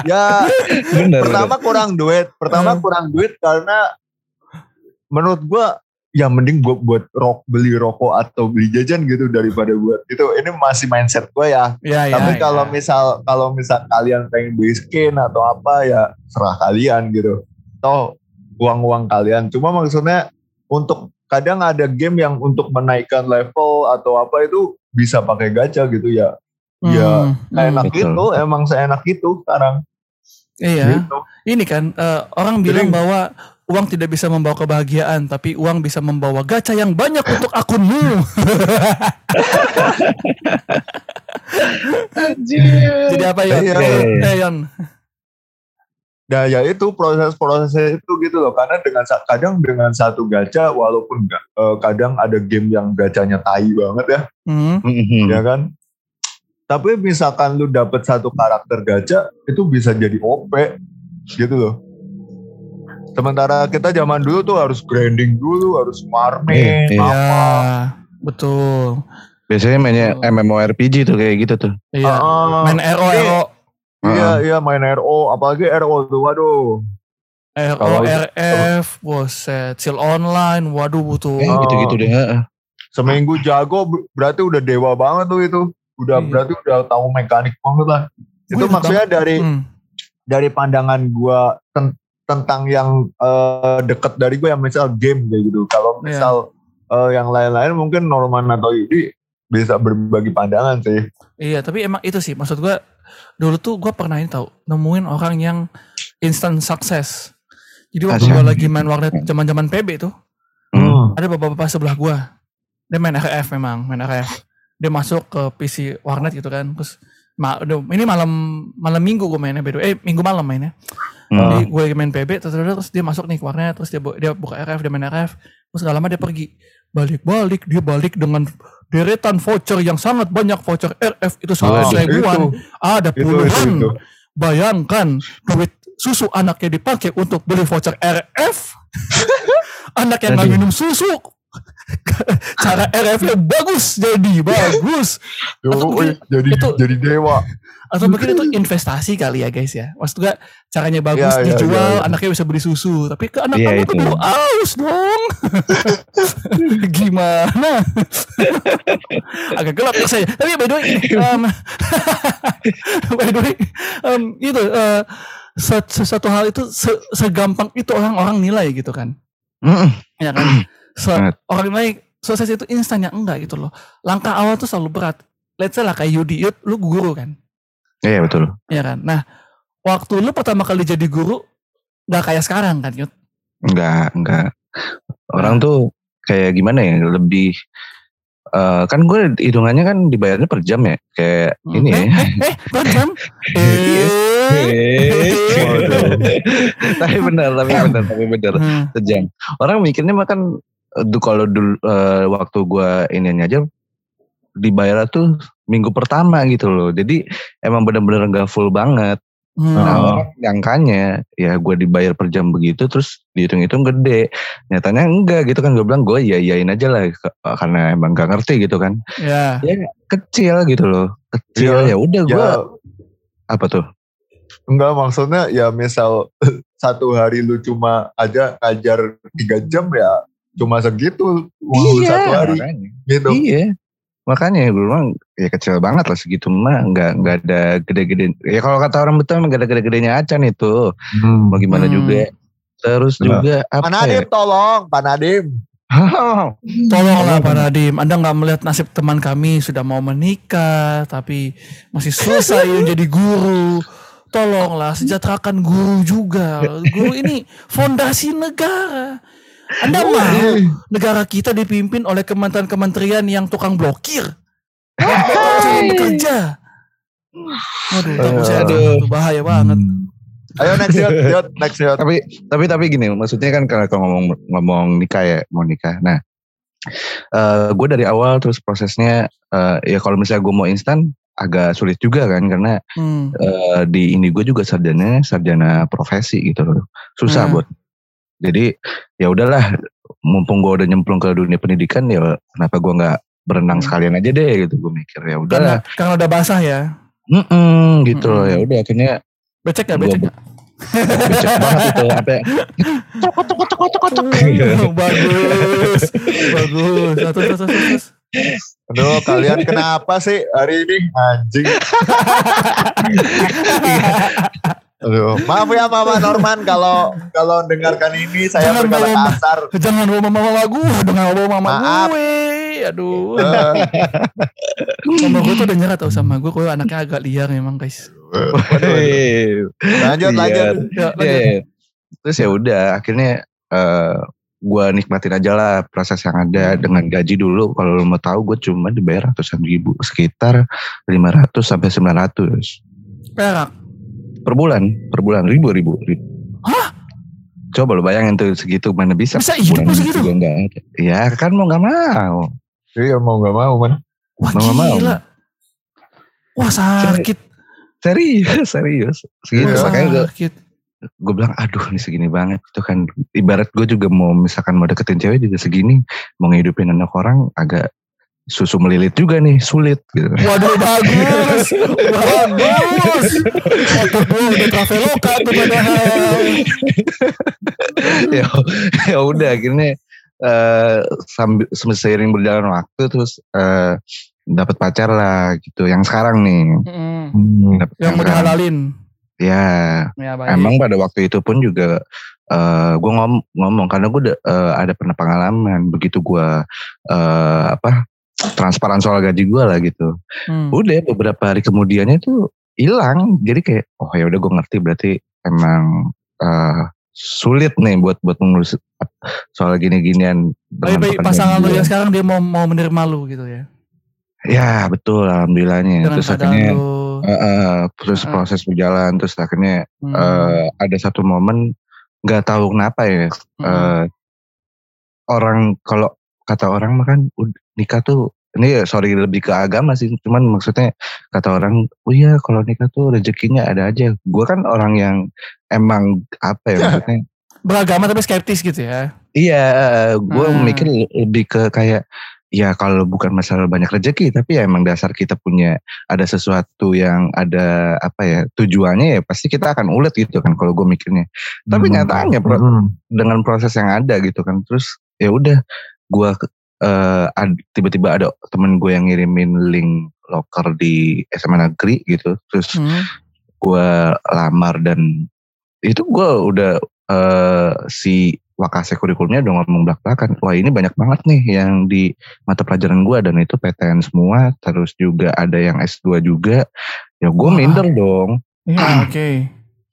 D: Ya
C: Bener.
D: pertama kurang duit pertama
B: Hmm.
D: kurang duit karena menurut gua ya mending gua buat rok beli rokok atau beli jajan gitu daripada buat itu ini masih mindset gua ya
B: ya, ya,
D: tapi
B: ya.
D: kalau misal kalau misal kalian pengen beli skin atau apa ya serah kalian gitu toh uang uang kalian cuma maksudnya untuk kadang ada game yang untuk menaikkan level atau apa itu bisa pakai gacha gitu ya ya,
B: Hmm,
D: enak
C: betul.
D: itu emang seenak itu sekarang
B: Iya.
D: gitu.
B: Ini kan eh, orang bilang
D: Jadi-
B: bahwa uang tidak bisa membawa kebahagiaan, tapi uang bisa membawa gacha yang banyak untuk akunmu. Jadi apa ya?
D: Iya.
B: Eh, Yon.
D: Nah ya itu proses-prosesnya itu gitu loh karena dengan kadang dengan satu gacha walaupun nggak eh, kadang ada game yang gacanya tai banget ya
B: Hmm.
C: Mm-mm.
D: ya kan tapi misalkan lu dapet satu karakter gacha itu bisa jadi OP gitu loh sementara kita zaman dulu tuh harus grinding dulu harus farming
C: Iya, iya.
D: apa
B: Ya, betul.
C: Biasanya mainnya MMORPG tuh kayak gitu tuh.
B: Iya.
D: Ah,
B: Main RO, RO,
D: iya iya main RO apalagi RO tuh waduh
B: RO,
D: Kalau-
B: RF, boset, chill online, waduh butuh.
C: Eh, gitu-gitu deh. heeh.
D: seminggu jago ber- berarti udah dewa banget tuh itu udah
B: Iya.
D: berarti udah tahu mekanik banget lah itu
B: Wih,
D: maksudnya dari
B: Hmm.
D: dari pandangan gua ten- tentang yang eh, deket dari gue yang misal game kayak gitu kalau
B: Iya.
D: misal eh, yang lain-lain mungkin Norman atau Yudi bisa berbagi pandangan sih
B: Iya, tapi emang itu sih maksud gua dulu tuh gua pernah ini tahu nemuin orang yang instant sukses. Jadi waktu gua lagi main warnet zaman-zaman PB tuh,
C: Hmm.
B: ada bapak-bapak sebelah gua. Dia main RF memang, main RF. Dia masuk ke PC warnet gitu kan. Terus ma ini malam malam minggu gue mainnya way. Eh minggu malam mainnya.
C: Hmm.
B: Gue main PB terus, terus, terus dia masuk nih ke warnet terus dia dia buka RF, dia main RF. Terus gak lama dia pergi. Balik-balik dia balik dengan deretan voucher yang sangat banyak voucher RF itu sampai seribuan.
D: itu
B: Ada
D: itu,
B: puluhan.
D: itu.
B: Bayangkan duit susu anaknya dipakai untuk beli voucher RF. Anak yang nggak minum susu. Cara RF-nya bagus jadi bagus.
D: Yo,
B: Atau mungkin
D: jadi
B: itu-
D: jadi dewa
B: Atau mungkin itu investasi kali ya guys ya. Maksud gue caranya bagus
D: Iya, iya,
B: dijual,
D: iya, iya.
B: anaknya bisa beli susu. Tapi ke anak
C: Iya,
B: kamu
C: itu.
B: keburu aus dong. Gimana? Agak gelap ya saya. Tapi by the way, um, by the way, um, itu uh, se- sesuatu hal itu se- segampang itu orang-orang nilai gitu kan.
C: Mm-mm.
B: Ya kan?
C: Banget.
B: orang nilai sukses itu instan ya enggak gitu loh. Langkah awal tuh selalu berat. Let's say lah kayak Yudi, Yud, lu guru kan,
C: Iya betul.
B: ya kan. Nah, waktu lu pertama kali jadi guru nggak kayak sekarang kan, Yud.
C: Enggak, enggak. Orang tuh kayak gimana ya, lebih eh, kan gue hitungannya kan dibayarnya per jam ya, kayak
B: Hmm.
C: ini ya.
B: Eh, eh, eh, per jam. Eh.
C: tapi benar, tapi benar, tapi benar.
B: Hmm.
C: Sejam. Orang mikirnya mah eh, du- kalau dulu eh, waktu gue ini aja dibayar tuh minggu pertama gitu loh. Jadi emang benar-benar nggak full banget.
B: Hmm.
C: Nah,
D: Oh.
C: nyangkanya ya gue dibayar per jam begitu terus dihitung-hitung gede. Nyatanya enggak gitu kan gue bilang gue iya iyain aja lah karena emang gak ngerti gitu kan.
B: Ya.
C: Kecil gitu loh. Kecil
D: Iya.
C: ya udah gue
D: Ya
C: apa tuh?
D: enggak maksudnya ya misal satu hari lu cuma aja ngajar tiga jam ya cuma segitu uang lu satu hari
C: makanya.
D: gitu.
C: Iya. Makanya gue bilang ya kecil banget lah segitu mah nggak nggak ada gede-gede. Ya kalau kata orang betul emang gak ada gede-gedenya acan itu. Mau gimana
B: Hmm.
C: juga. Terus
D: Benar.
C: juga
D: Pak
C: apa
D: Nadim
C: ya?
D: tolong, Pak Nadim.
B: Tolonglah Pak Nadim, Anda nggak melihat nasib teman kami sudah mau menikah, tapi masih susah ingin jadi guru. Tolonglah sejahterakan guru juga. Guru ini fondasi negara. Anda mau negara kita dipimpin oleh kementerian-kementerian yang tukang blokir? Jangan bekerja. Aduh, takut saya Aduh. bahaya banget.
D: Ayo next yot, yot, next yot.
C: tapi tapi tapi gini maksudnya kan kalau ngomong ngomong nikah ya mau nikah nah eh gue dari awal terus prosesnya eh, ya kalau misalnya gue mau instan agak sulit juga kan karena
B: Hmm.
C: eh, di ini gue juga sarjana sarjana profesi gitu loh susah
B: Hmm.
C: buat jadi ya udahlah mumpung gue udah nyemplung ke dunia pendidikan ya kenapa gue nggak berenang
B: Hmm.
C: sekalian aja deh gitu gue mikir ya
B: Karena,
C: udahlah
B: karena udah basah ya.
C: Mm-mm, gitu loh ya udah akhirnya
B: Becek?
C: Gua-
B: Becek
C: becek banget itu sampai cokot cokot cokot cokot cokot.
B: bagus, bagus. Terus, terus, terus.
D: Aduh, kalian kenapa sih hari ini anjing? Aduh, maaf ya Mama Norman kalau kalau dengarkan ini saya
B: Jangan
D: berkata
B: bawa-
D: kasar.
B: Jangan bawa mama mama gue, jangan bawa mama
D: Maaf.
B: gue. Aduh,
D: Eh,
B: mama gue tuh udah nyerah tau sama gue. Gue anaknya agak liar memang guys.
C: Hei.
D: lanjut
C: Iya.
D: lanjut.
B: Ya,
C: Iya,
B: lanjut.
C: iya. Terus ya udah akhirnya eh gue nikmatin aja lah proses yang ada dengan gaji dulu. Kalau lo mau tahu gue cuma dibayar ratusan ribu sekitar 500 sampai 900
B: Perak.
C: Per bulan, per bulan ribu ribu. ribu.
B: Hah?
C: Coba lo bayangin tuh segitu mana bisa?
B: Bisa hidup
C: Bulan
B: segitu?
C: juga nggak ada. Ya kan mau nggak mau.
D: Iya mau gak mau man.
B: Wah
C: Mau nggak mau.
B: gila. Wah sakit.
C: Serius, serius. Segitu
B: Wah,
C: makanya gue
B: sakit.
C: gue bilang aduh ini segini banget itu kan ibarat gue juga mau misalkan mau deketin cewek juga segini mau ngehidupin anak orang agak susu melilit juga nih sulit gitu
B: Waduh bagus, bagus. Otak gue udah traveloka tuh padahal.
C: ya ya udah akhirnya eh sambil seiring berjalan waktu terus eh dapat pacar lah gitu yang sekarang nih
B: Mm,
C: Dapet
B: Yang
C: sekarang.
B: dihalalin.
C: ya
B: Ya baik.
C: emang pada waktu itu pun juga eh gue ngom ngomong karena gue ada pernah pengalaman begitu gue eh apa transparan soal gaji gue lah gitu
B: Hmm.
C: udah beberapa hari kemudiannya tuh hilang jadi kayak oh ya udah gue ngerti berarti emang eh, sulit nih buat buat mengurus soal gini-ginian
B: Baik, baik
C: pekerjaan
B: pasangan lu yang sekarang dia mau mau menerima lu gitu ya.
C: ya betul alhamdulillahnya
B: Dengan
C: terus akhirnya
B: lu.
C: eh, eh, terus
B: Heeh.
C: proses berjalan terus akhirnya
B: Hmm.
C: eh, ada satu momen nggak tahu kenapa ya
B: Hmm.
C: eh, orang kalau kata orang mah kan nikah tuh ini sorry lebih ke agama sih cuman maksudnya kata orang oh iya kalau nikah tuh rezekinya ada aja gue kan orang yang emang apa ya maksudnya
B: Beragama tapi skeptis gitu ya.
C: iya gue
B: Hmm.
C: mikir lebih ke kayak ya kalau bukan masalah banyak rezeki tapi ya emang dasar kita punya ada sesuatu yang ada apa ya tujuannya ya pasti kita akan ulet gitu kan kalau gue mikirnya tapi
D: Hmm.
C: nyatanya pro-
D: Hmm.
C: dengan proses yang ada gitu kan terus ya udah gua eh, ad- tiba-tiba ada temen gue yang ngirimin link loker di SMA negeri gitu terus
B: Hmm.
C: gua lamar dan itu gua udah eh, si wakase kurikulumnya udah ngomong belak-belakan. Wah ini banyak banget nih yang di mata pelajaran gue dan itu PTN semua. Terus juga ada yang S2 juga. Ya gue minder dong.
B: Iya, oke.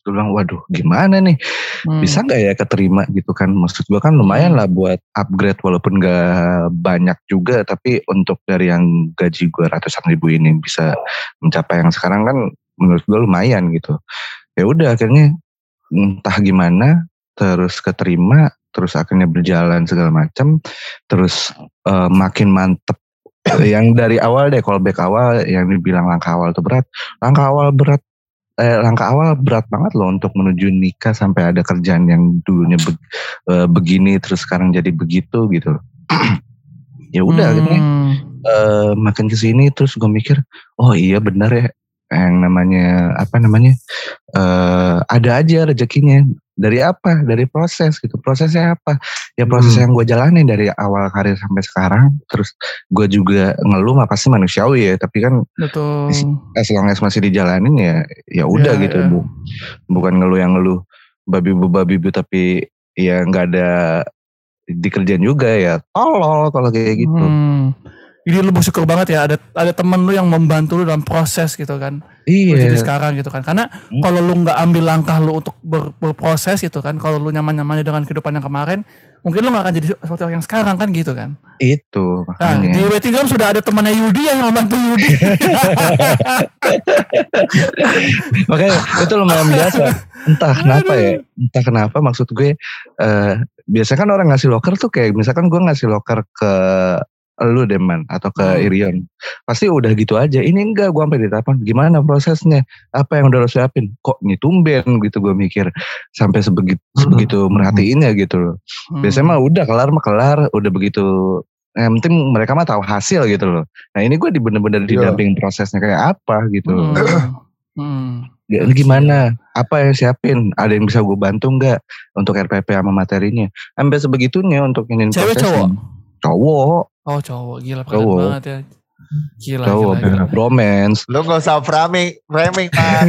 C: Gue bilang waduh gimana nih?
B: Hmm.
C: bisa nggak ya keterima gitu kan? Maksud gue kan lumayan lah buat upgrade walaupun gak banyak juga tapi untuk dari yang gaji gue ratusan ribu ini bisa mencapai yang sekarang kan menurut gue lumayan gitu. Ya udah akhirnya entah gimana terus keterima terus akhirnya berjalan segala macam terus eh, makin mantep. Yang dari awal deh callback awal yang dibilang langkah awal itu berat. Langkah awal berat eh, langkah awal berat banget loh untuk menuju nikah sampai ada kerjaan yang dulunya be- eh, begini terus sekarang jadi begitu gitu ya udah akhirnya
B: Hmm.
C: eh, makin ke sini terus gue mikir oh iya benar ya yang namanya apa namanya eh ada aja rezekinya dari apa dari proses gitu prosesnya apa ya proses
D: Hmm.
C: yang gue jalani dari awal karir sampai sekarang terus gue juga ngeluh mah pasti manusiawi ya tapi kan
B: Betul.
C: as long as masih dijalanin ya ya udah
B: Ya,
C: gitu
B: ya.
C: bu bukan ngeluh yang ngeluh babi bu babi bu tapi ya nggak ada dikerjain juga ya tolol kalau kayak gitu
B: Hmm. Jadi lu bersyukur banget ya ada ada temen lu yang membantu lu dalam proses gitu kan. Lu jadi
C: iya
B: sekarang gitu kan. Karena
C: Hmm.
B: kalau lu nggak ambil langkah lu untuk ber- berproses gitu kan, kalau lu nyaman-nyamannya dengan kehidupan yang kemarin, mungkin lu gak akan jadi seperti yang sekarang kan gitu kan.
C: itu
B: Nah, di waiting room sudah ada temannya Yudi yang membantu Yudi.
C: makanya itu lumayan biasa entah kenapa ya entah kenapa maksud gue eh biasanya kan orang ngasih loker tuh kayak misalkan gue ngasih loker ke lu deh man atau ke
B: Hmm.
C: Irion pasti udah gitu aja ini enggak gue sampai di tahapan gimana prosesnya apa yang udah lo siapin kok ini tumben gitu gue mikir sampai sebegitu
D: Hmm.
C: sebegitu merhatiinnya gitu loh biasanya mah udah kelar mah kelar udah begitu yang penting mereka mah tahu hasil gitu loh nah ini gue di bener-bener
D: Iya.
C: didampingin prosesnya kayak apa gitu
B: Hmm. Hmm.
C: Ya, ini gimana? Apa yang siapin? Ada yang bisa gue bantu nggak untuk RPP sama materinya? Sampai sebegitunya untuk ini
B: Cewek cowok?
C: Cowok,
B: Oh cowok gila keren
C: Cowok.
B: banget ya. Gila,
C: cowok,
B: gila, gila.
C: bromance.
D: Lu gak usah framing, framing man.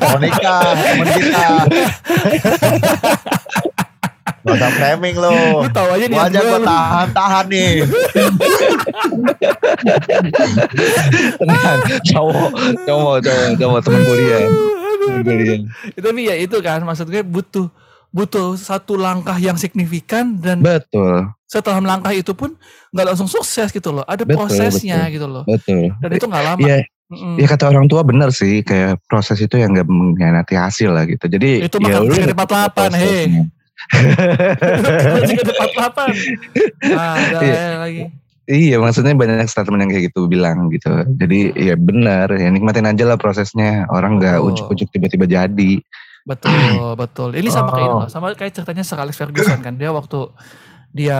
D: Mau nikah, temen kita. Gak usah framing lu.
B: Lu tahu aja nih.
D: Gua aja gua tahan-tahan nih.
C: Tenang, cowok, cowok, cowok, cowok teman kuliah. Teman kuliah.
B: Itu tapi ya itu kan maksud gue butuh butuh satu langkah yang signifikan dan
C: Betul,
B: setelah langkah itu pun nggak langsung sukses gitu loh. Ada
C: Betul,
B: prosesnya
C: betul.
B: gitu loh.
C: betul.
B: Dan itu nggak lama.
C: Iya,
B: Mm-mm.
C: ya kata orang tua benar sih, kayak proses itu yang gak mengkhianati hasil lah gitu. Jadi
B: Itu
C: ya udah,
B: dari 48, hei. depan papan. Nah, ada
C: Iya.
B: ya lagi.
C: Iya maksudnya banyak statement yang kayak gitu bilang gitu. Jadi ya benar ya nikmatin aja lah prosesnya. Orang nggak
B: Oh.
C: ujuk-ujuk tiba-tiba jadi.
B: Betul, betul. Ini sama kayak ini
D: Oh.
B: loh, sama kayak ceritanya Sir Alex Ferguson kan. Dia waktu dia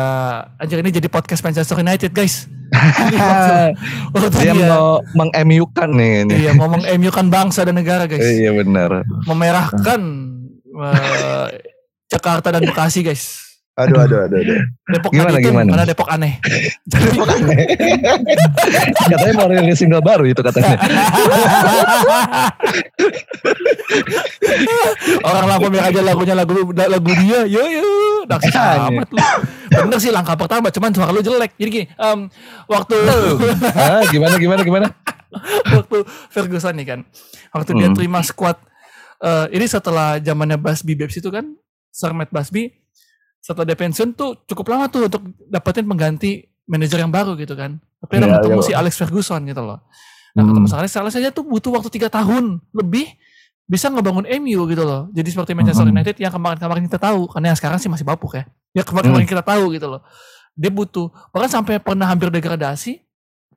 B: anjir ini jadi podcast Manchester United, guys. Jadi waktu- waktu
C: Dia
B: dia,
C: mau mengemukan nih ini.
B: iya, ngomong MU kan bangsa dan negara, guys.
C: Iya benar.
B: Memerahkan eh, Jakarta dan Bekasi, guys.
D: Aduh, aduh, aduh, aduh.
B: Depok
C: Gimana,
B: itu
C: gimana?
B: karena Depok aneh. Jadi
C: katanya mau rilis single baru itu katanya.
B: orang lampu merah aja lagunya lagu lagu dia. Yo yo, naksir amat lu. Bener sih langkah pertama, cuman suara lu jelek. Jadi gini, em, waktu
C: ah, gimana gimana gimana?
B: waktu Ferguson nih kan waktu dia
C: Hmm.
B: terima squad eh, ini setelah zamannya Basbi Babs itu kan Sir Matt Basbi setelah dia pensiun tuh cukup lama tuh untuk dapetin pengganti manajer yang baru gitu kan tapi ada
D: Iya,
B: ketemu
D: iya.
B: si Alex Ferguson gitu loh nah
C: Hmm.
B: ketemu si Alex Alex aja tuh butuh waktu tiga tahun lebih bisa ngebangun MU gitu loh jadi seperti Manchester
C: Hmm.
B: United yang kemarin-kemarin kita tahu karena yang sekarang sih masih bapuk ya ya kemarin-kemarin
C: Hmm.
B: kita tahu gitu loh dia butuh bahkan sampai pernah hampir degradasi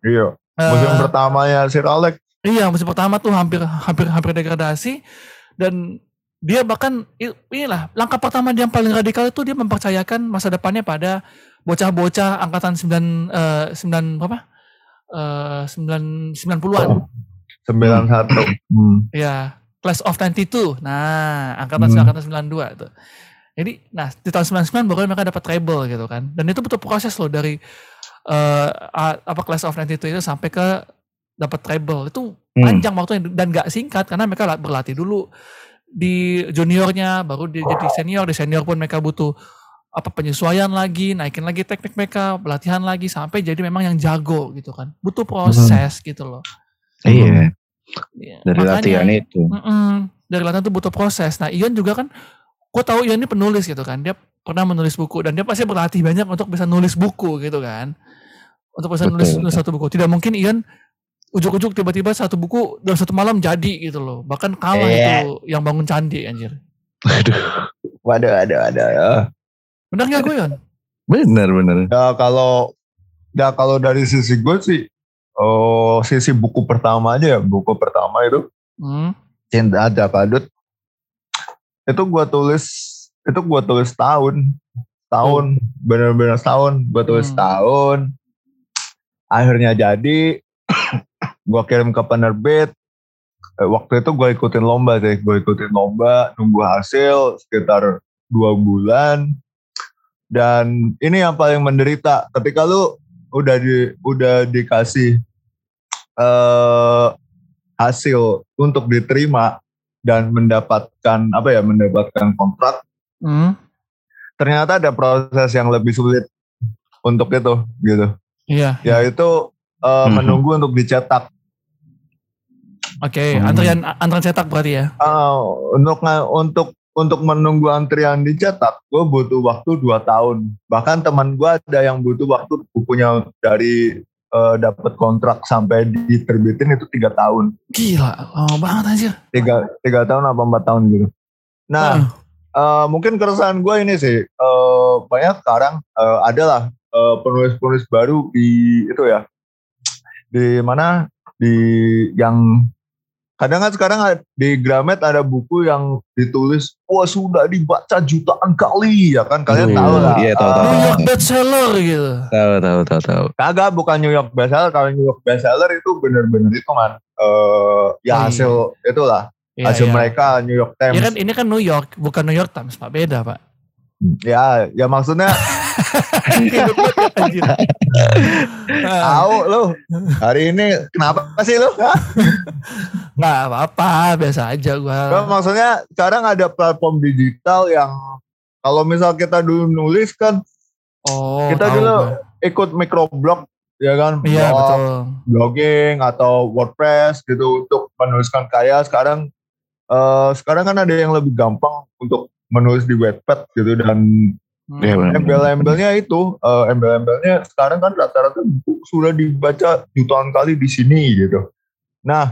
D: Iya.
B: eh,
D: Musim pertamanya Sir Alex.
B: Iya musim pertama tuh hampir hampir hampir degradasi dan dia bahkan inilah langkah pertama dia yang paling radikal itu dia mempercayakan masa depannya pada bocah-bocah angkatan 9 eh 9 berapa? Eh 9 90-an.
D: 91. Hmm.
B: Ya, class of 92. Nah, angkatan
C: Hmm.
B: angkatan 92 itu. Jadi, nah di tahun 99 baru mereka dapat treble gitu kan. Dan itu butuh proses loh dari eh a- apa class of 92 itu sampai ke dapat treble. Itu
C: Hmm.
B: panjang waktunya dan gak singkat karena mereka la- berlatih dulu di juniornya baru dia jadi senior di senior pun mereka butuh apa penyesuaian lagi, naikin lagi teknik mereka, pelatihan lagi sampai jadi memang yang jago gitu kan. Butuh proses gitu loh.
C: Iya.
B: Iya,
C: Dari
B: makanya-
C: latihan itu.
B: Mm-mm. dari latihan itu butuh proses. Nah Ion juga kan, gue tahu Ion ini penulis gitu kan. Dia pernah menulis buku dan dia pasti berlatih banyak untuk bisa nulis buku gitu kan. Untuk bisa
C: Betul,
B: nulis,
C: betul.
B: nulis satu buku. Tidak mungkin Ion ujuk-ujuk tiba-tiba satu buku dalam satu malam jadi gitu loh. Bahkan kalah
D: Iya.
B: itu yang bangun candi anjir.
D: Waduh, ada, ada. Ya.
B: Benar nggak gue Ion?
C: Bener bener.
D: Ya kalau ya kalau dari sisi gue sih oh sisi buku pertama aja ya buku pertama itu
B: Hmm.
D: cinta ada padut itu gue tulis itu gue tulis tahun tahun bener-bener tahun gue tulis
B: Hmm.
D: tahun akhirnya jadi gue kirim ke penerbit Eh, waktu itu gue ikutin lomba sih. Gue ikutin lomba nunggu hasil sekitar dua bulan. Dan ini yang paling menderita. Ketika lu udah di udah dikasih eh hasil untuk diterima dan mendapatkan apa ya mendapatkan kontrak
B: Hmm.
D: ternyata ada proses yang lebih sulit untuk itu gitu.
B: Iya.
D: yaitu eh,
C: Mhm.
D: menunggu untuk dicetak
B: Oke.
C: Hmm.
B: Antrian antrian cetak berarti ya.
D: Ah, untuk untuk untuk menunggu antrian dicetak gue butuh waktu 2 tahun bahkan teman gue ada yang butuh waktu bukunya dari eh, dapat kontrak sampai diterbitin itu tiga tahun
B: Gila. Oh banget anjir.
D: tiga tiga tahun apa empat tahun gitu nah
B: Ah.
D: eh, mungkin keresahan gue ini sih eh, banyak sekarang eh, adalah eh, penulis-penulis baru di itu ya di mana di yang kadang kan sekarang di Gramet ada buku yang ditulis wah sudah dibaca jutaan kali ya kan kalian
C: Aduh,
D: tahu lah
C: iya, tahu, tahu,
B: New
C: tahu.
B: York bestseller gitu.
C: Tahu tahu tahu tahu.
D: kagak bukan New York bestseller kalau New York bestseller itu bener-bener itu kan eh, ya
B: Oh, iya.
D: hasil itulah
B: Iya,
D: hasil
B: iya.
D: mereka New York Times
B: Ya kan ini kan New York, bukan New York Times, Pak. Beda, Pak.
D: Ya ya maksudnya Tahu lu. Hari ini kenapa sih lu?
B: Nggak apa-apa, biasa aja gua.
D: maksudnya sekarang ada platform digital yang kalau misal kita dulu nulis kan
B: Oh,
D: kita dulu
B: gua.
D: ikut microblog ya kan
B: Iya,
D: blog,
B: betul.
D: blogging atau WordPress gitu untuk menuliskan karya sekarang eh, sekarang kan ada yang lebih gampang untuk menulis di Wattpad gitu dan
B: Hmm.
C: Iya
D: embel-embelnya itu eh, embel-embelnya sekarang kan rata-rata buku sudah dibaca jutaan kali di sini gitu. Nah,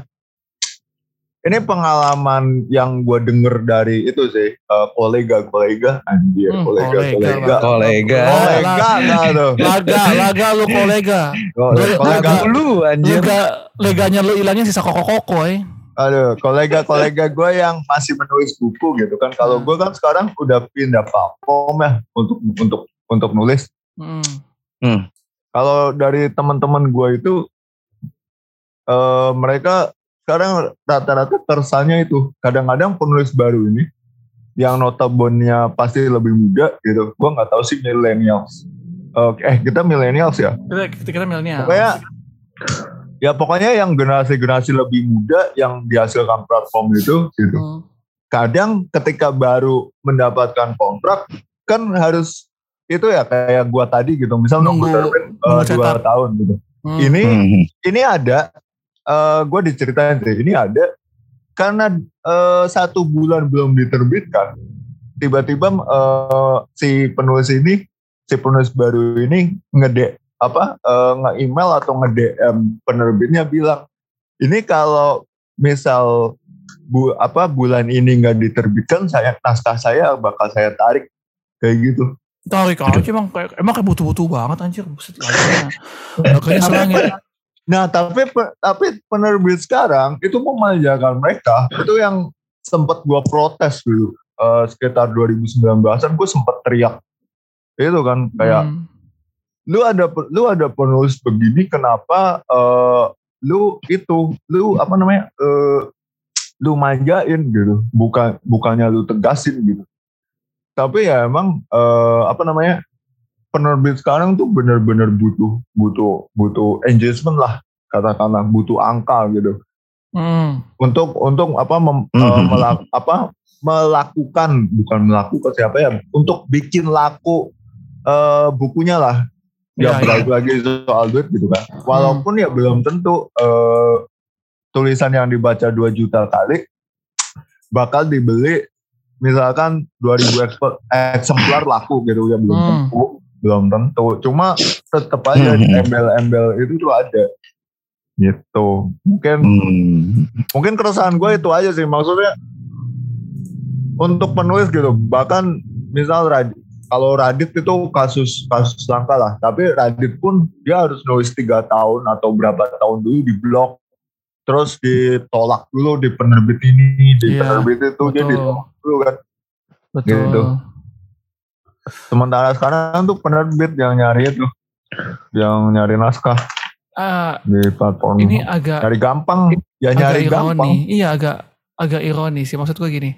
D: ini pengalaman yang gue denger dari itu sih eh, kolega-kolega anjir
B: Hmm,
D: kolega-kolega
B: Pak.
C: Kolega.
D: kolega nggak tuh
B: Laga, laga lu kolega.
D: Ko- kolega
C: Dulu anjir.
B: Lega, leganya lu hilangnya sisa koko-koko, eh.
D: Aduh kolega-kolega gue yang masih menulis buku gitu kan kalau
B: Hmm.
D: gue kan sekarang udah pindah platform ya untuk untuk untuk nulis
B: Hmm.
D: kalau dari teman-teman gue itu eh, mereka sekarang rata-rata keresannya itu kadang-kadang penulis baru ini yang notabene pasti lebih muda gitu gue nggak tahu sih millennials Oke, eh kita millennials ya
B: Kita, kita kira milenial.
D: Ya pokoknya yang generasi-generasi lebih muda yang dihasilkan platform itu gitu
B: Hmm.
D: kadang ketika baru mendapatkan kontrak kan harus itu ya kayak gua tadi gitu misal nunggu,
B: Nunggu-
D: terbit,
B: nunggu
D: dua tahun gitu
B: Hmm.
D: ini
C: Hmm.
D: ini ada eh gue diceritain sih ini ada karena eh, satu bulan belum diterbitkan tiba-tiba eh, si penulis ini si penulis baru ini ngede apa eh, nge-email atau nge-DM penerbitnya bilang ini kalau misal bu apa bulan ini nggak diterbitkan saya naskah saya bakal saya tarik kayak gitu
B: Tarik aja emang kayak emang kayak butuh-butuh banget anjir. Buset selangit.
D: Nah, tapi tapi penerbit sekarang itu memanjakan mereka. Itu yang sempat gua protes dulu. Eh, sekitar 2019-an gue sempat teriak. Itu kan kayak
B: Hmm.
D: Lu ada lu ada penulis begini kenapa eh, lu itu lu apa namanya eh, lu manjain gitu bukan bukannya lu tegasin gitu tapi ya emang eh, apa namanya penerbit sekarang tuh bener-bener butuh butuh butuh engagement lah katakanlah butuh angka gitu
B: Hmm.
D: untuk untuk apa mem-
C: Mhm.
D: eh, melak- apa melakukan bukan melakukan siapa ya untuk bikin laku eh, bukunya lah Yang balik lagi soal duit gitu kan. Walaupun ya belum tentu eh, tulisan yang dibaca 2 juta kali bakal dibeli misalkan 2000 ekspor- eksemplar laku gitu ya belum
B: Hmm.
D: tentu belum tentu. Cuma tetap aja
C: Hmm.
D: embel-embel itu tuh ada. Gitu. Mungkin
C: Hmm.
D: mungkin keresahan gue itu aja sih. Maksudnya untuk penulis gitu bahkan misal kalau Radit itu kasus kasus langka lah. Tapi Radit pun dia harus nulis tiga tahun atau berapa tahun dulu di blog terus ditolak dulu di penerbit ini di
B: Iya,
D: penerbit itu. Dia ditolak dulu kan.
B: Betul.
D: Gitu. sementara sekarang tuh penerbit yang nyari itu yang nyari naskah
B: Ah,
D: di platform.
B: ini agak
D: nyari gampang. Ya
B: agak
D: nyari
B: ironi.
D: gampang.
B: Iya agak agak ironi sih. Maksud gue gini.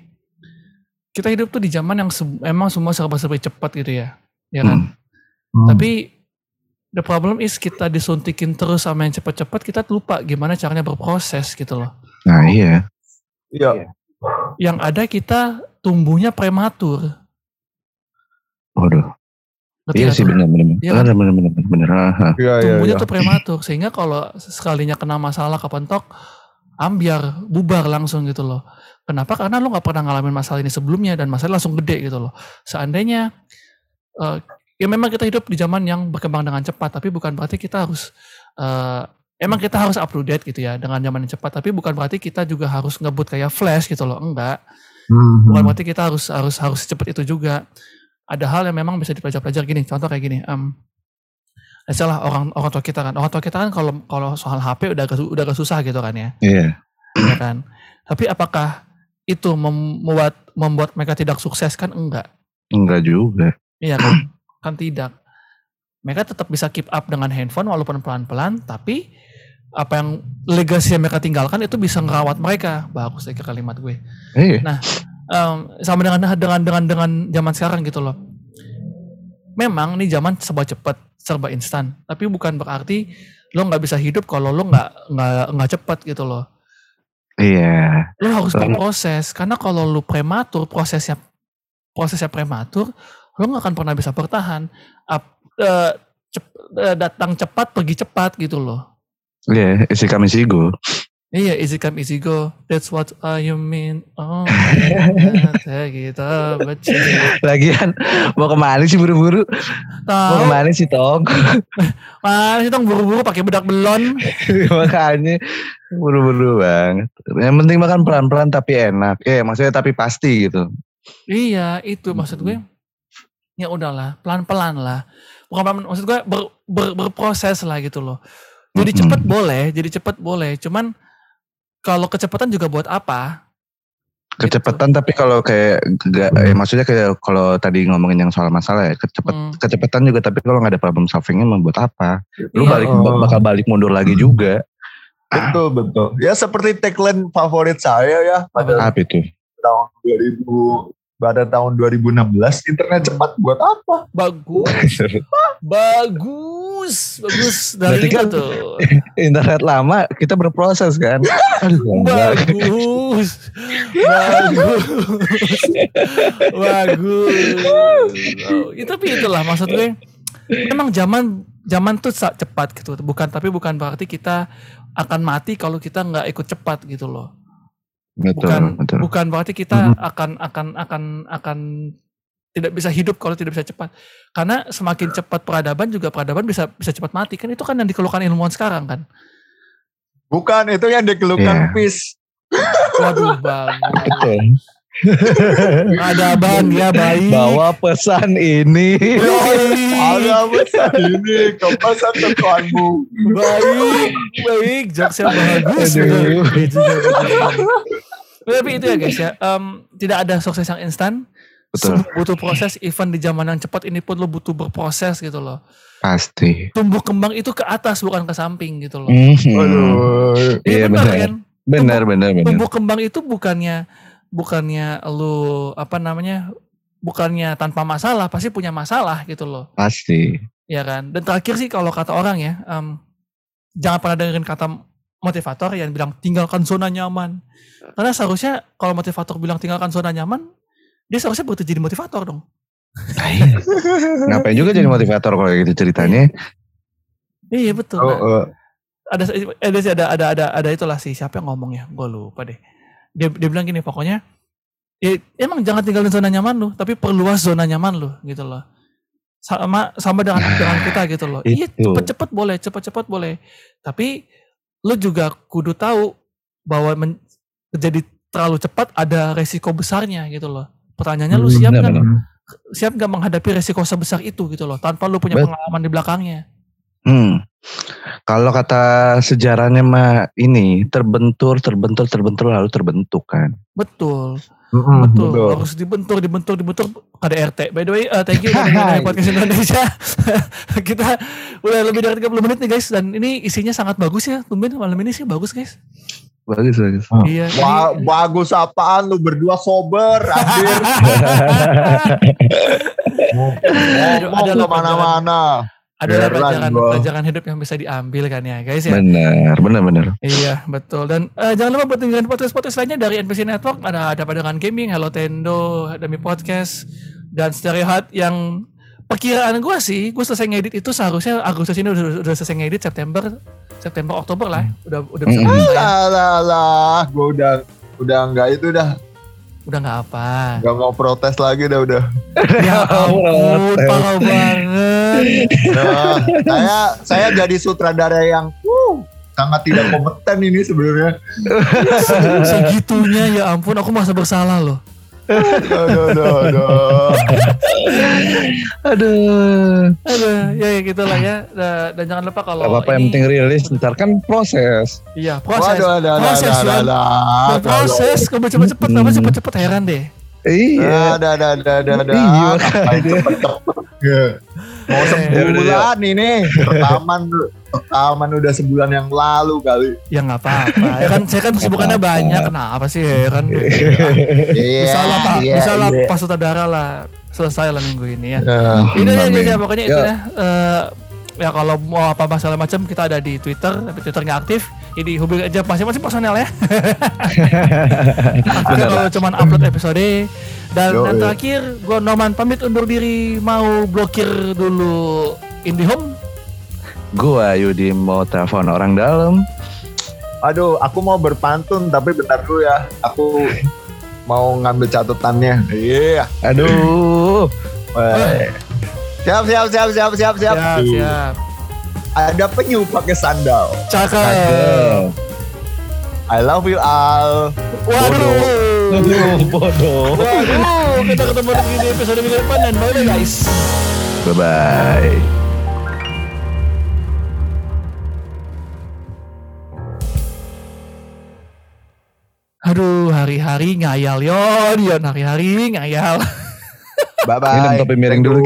B: Kita hidup tuh di zaman yang se- emang semua serba-serba cepat gitu ya. Ya kan?
D: Hmm.
B: Tapi the problem is kita disuntikin terus sama yang cepat-cepat kita lupa gimana caranya berproses gitu loh.
C: Nah iya.
D: iya
B: Yang ada kita tumbuhnya prematur.
C: Waduh.
B: Ngerti
C: Iya sih
B: tuh?
C: benar benar.
B: Iya kan?
C: Benar benar benar benar. benar. Aha.
D: iya iya
B: tumbuhnya
D: iya.
B: tuh prematur sehingga kalau sekalinya kena masalah kepentok ambiar bubar langsung gitu loh kenapa? Karena lo nggak pernah ngalamin masalah ini sebelumnya dan masalah langsung gede gitu loh. Seandainya eh, ya memang kita hidup di zaman yang berkembang dengan cepat tapi bukan berarti kita harus eh, emang kita harus up to date gitu ya dengan zaman yang cepat tapi bukan berarti kita juga harus ngebut kayak flash gitu loh. Enggak.
D: Hmm.
B: bukan berarti kita harus harus harus secepat itu juga. Ada hal yang memang bisa dipelajari gini contoh kayak gini em salah orang orang tua kita kan. Orang tua kita kan kalau kalau soal HP udah agak, udah agak susah gitu kan ya.
C: Iya.
B: ya kan? Tapi apakah itu membuat membuat mereka tidak sukses kan enggak
C: Enggak juga.
B: iya kan kan tidak mereka tetap bisa keep up dengan handphone walaupun pelan-pelan tapi apa yang legasi yang mereka tinggalkan itu bisa ngerawat mereka bagus ya kalimat gue
C: Iya.
B: Em, sama dengan dengan dengan dengan zaman sekarang gitu loh. Memang nih zaman serba cepat, serba instan, tapi bukan berarti lo nggak bisa hidup kalau lo nggak nggak nggak cepat gitu loh.
C: Iya.
B: Lo harus berproses karena kalau lo prematur, prosesnya prosesnya prematur, lo nggak akan pernah bisa bertahan. Ap- eh, cep- eh, datang cepat, pergi cepat gitu loh.
C: Iya. Isi kami sigo.
B: Iya, easy come easy go. That's what I mean. Oh, gitu. Baca.
C: Lagian mau ke mana sih buru-buru? Mau
B: ke
C: mana sih Tong?
B: mana sih tong buru-buru pakai bedak belon.
C: Makanya buru-buru banget. Yang penting makan pelan-pelan tapi enak. Eh maksudnya tapi pasti gitu.
B: Iya, itu maksud gue. Ya udahlah, pelan-pelan lah. Bukan pelan maksud gue ber- ber- berproses lah gitu loh. Jadi cepet boleh, jadi cepet boleh. Cuman kalau kecepatan juga buat apa?
C: Kecepatan tapi kalau kayak gak, eh, maksudnya kayak kalau tadi ngomongin yang soal masalah ya kecepet,
B: Hmm.
C: kecepatan juga tapi kalau nggak ada problem solvingnya membuat apa? Lu
B: Iya.
C: balik
D: Oh.
C: bakal balik mundur lagi juga.
D: Betul betul. Ya seperti tagline favorit saya ya pada
C: Apa itu?
D: tahun 2000 pada tahun 2016 internet cepat buat apa?
B: Bagus, bagus, bagus. Dari itu
C: kan-
B: tuh.
C: Internet lama kita berproses kan. Aduh.
B: Bagus, bagus, bagus. Oh, itu tapi itulah maksud gue. Memang zaman zaman tuh cepat gitu. Bukan tapi bukan berarti kita akan mati kalau kita nggak ikut cepat gitu loh.
C: Betul,
B: Bukan
C: betul.
B: bukan berarti kita akan akan akan akan tidak bisa hidup kalau tidak bisa cepat. Karena semakin cepat peradaban juga peradaban bisa bisa cepat mati kan itu kan yang dikeluhkan ilmuwan sekarang kan.
D: Bukan itu yang dikeluhkan
C: Iya.
D: PIS.
B: Waduh bagus.
C: Betul.
B: Peradaban ya baik.
C: Bawa pesan ini.
D: Ada apa ini kepasan tekanmu.
B: baik baik jokesnya bagus tapi itu ya guys ya em, tidak ada sukses yang instan
C: Betul.
B: Semua butuh proses even di zaman yang cepat ini pun lo butuh berproses gitu loh
C: Pasti.
B: tumbuh kembang itu ke atas bukan ke samping gitu loh
C: Mhm.
D: Aduh.
C: Iya,
B: bener
C: bener.
B: kan
C: Benar, benar, benar.
B: tumbuh kembang itu bukannya bukannya lu apa namanya bukannya tanpa masalah pasti punya masalah gitu loh
C: Pasti.
B: ya kan dan terakhir sih kalau kata orang ya em, jangan pernah dengerin kata motivator yang bilang tinggalkan zona nyaman. Karena seharusnya kalau motivator bilang tinggalkan zona nyaman, dia seharusnya bekerja jadi motivator dong.
C: Iya. Ngapain juga jadi motivator kalau gitu ceritanya?
B: Iya betul.
D: Oh,
B: Nah,
D: eh,
B: ada ada ada ada ada ada itulah sih siapa yang ngomong ya gue lupa deh dia dia bilang gini pokoknya ya, emang jangan tinggalin zona nyaman lu tapi perluas zona nyaman lu gitu loh sama sama dengan dengan kita gitu loh iya
C: Itu.
B: cepet-cepet boleh cepet-cepet boleh tapi lu juga kudu tahu bahwa men- terjadi terlalu cepat ada resiko besarnya gitu loh. Pertanyaannya lu siap
C: Benar,
B: nggak? siap nggak menghadapi resiko sebesar itu gitu loh tanpa lu punya
C: Bet-
B: pengalaman di belakangnya
C: Hmm. Kalau kata sejarahnya mah ini terbentur, terbentur, terbentur lalu terbentuk kan.
B: betul
D: mm-mm,
B: Betul,
D: betul.
B: harus dibentur, dibentur, dibentur. KDRT. By the way, uh, thank you udah dengerin dari podcast Indonesia. Kita udah lebih dari 30 menit nih guys. Dan ini isinya sangat bagus ya. Tumben malam ini sih bagus guys.
C: Bagus bagus.
B: Iya.
D: Ba-
B: ini-
D: bagus apaan lu berdua sober anjir.
B: Ada-
D: Ngomong
B: adalah
D: ke
B: mana-mana.
D: Adalah
B: pelajaran,
D: gua.
B: pelajaran hidup yang bisa diambil kan ya guys ya.
C: Benar, benar, benar.
B: Iya betul dan eh, jangan lupa buat dengerin podcast-podcast lainnya dari NPC Network ada ada Padangan Gaming, Hello Tendo, Demi Podcast dan Stereo Hut yang perkiraan gue sih gue selesai ngedit itu seharusnya Agustus ini udah, udah selesai ngedit September September Oktober lah udah udah bisa
C: Mm-mm.
B: bisa ya.
D: Lah lah lah, gue udah udah nggak itu dah,
B: udah nggak apa
D: nggak mau protes lagi dah udah.
B: ya ampun parah banget
D: Nah, saya saya jadi sutradara yang uh, sangat tidak kompeten ini sebenarnya.
B: segitunya ya ampun aku masa bersalah loh
D: Aduh, aduh, aduh.
C: Aduh.
B: Aduh, ya, ya gitu lah ya dan, jangan lupa kalau
C: Gak apa-apa yang penting rilis, ntar kan proses.
B: iya proses
D: Waduh, ada, ada,
B: proses
D: ada, ada,
B: Nah,
D: ada.
B: proses kamu cepet-cepet
C: Hmm.
B: apa cepet-cepet heran deh
C: Iya.
D: Ada, ada, ada, ada, ada.
C: Iya,
D: cepet-cepet? Ya. Mau
C: Ya,
D: sebulan ini rekaman rekaman udah sebulan yang lalu kali.
B: ya nggak apa-apa ya kan saya kan kesibukannya banyak kenapa sih heran
D: Iya.
B: bisa lah pak
D: iya,
B: bisa lah
D: iya.
B: pas sutradara lah selesai lah minggu ini ya
D: Nah,
B: ya,
C: Amin.
B: ya, ya, pokoknya itu
C: Ya.
B: ya Eh, ya kalau mau apa masalah macam kita ada di Twitter tapi Twitter nggak aktif jadi hubungi aja masing-masing personel ya Aktifnya kalau cuman upload episode dan
D: Yo,
B: yang
D: iya.
B: terakhir gue Noman pamit undur diri mau blokir dulu IndiHome
C: Gua Yudi mau telepon orang dalam.
D: Aduh, aku mau berpantun tapi bentar dulu ya. Aku mau ngambil catatannya. Iya.
C: Aduh.
D: Weh. Siap, siap, siap, siap, siap, siap.
B: siap siap
D: Ada penyu pakai sandal.
B: cakep.
D: I love you all.
B: waduh
C: Aduh, bodoh.
B: waduh kita ketemu lagi di episode minggu depan dan bye bye guys
C: Bye bye.
B: aduh hari-hari ngayal yon yon hari-hari ngayal
D: Bye bye.
C: Minum topi miring dulu.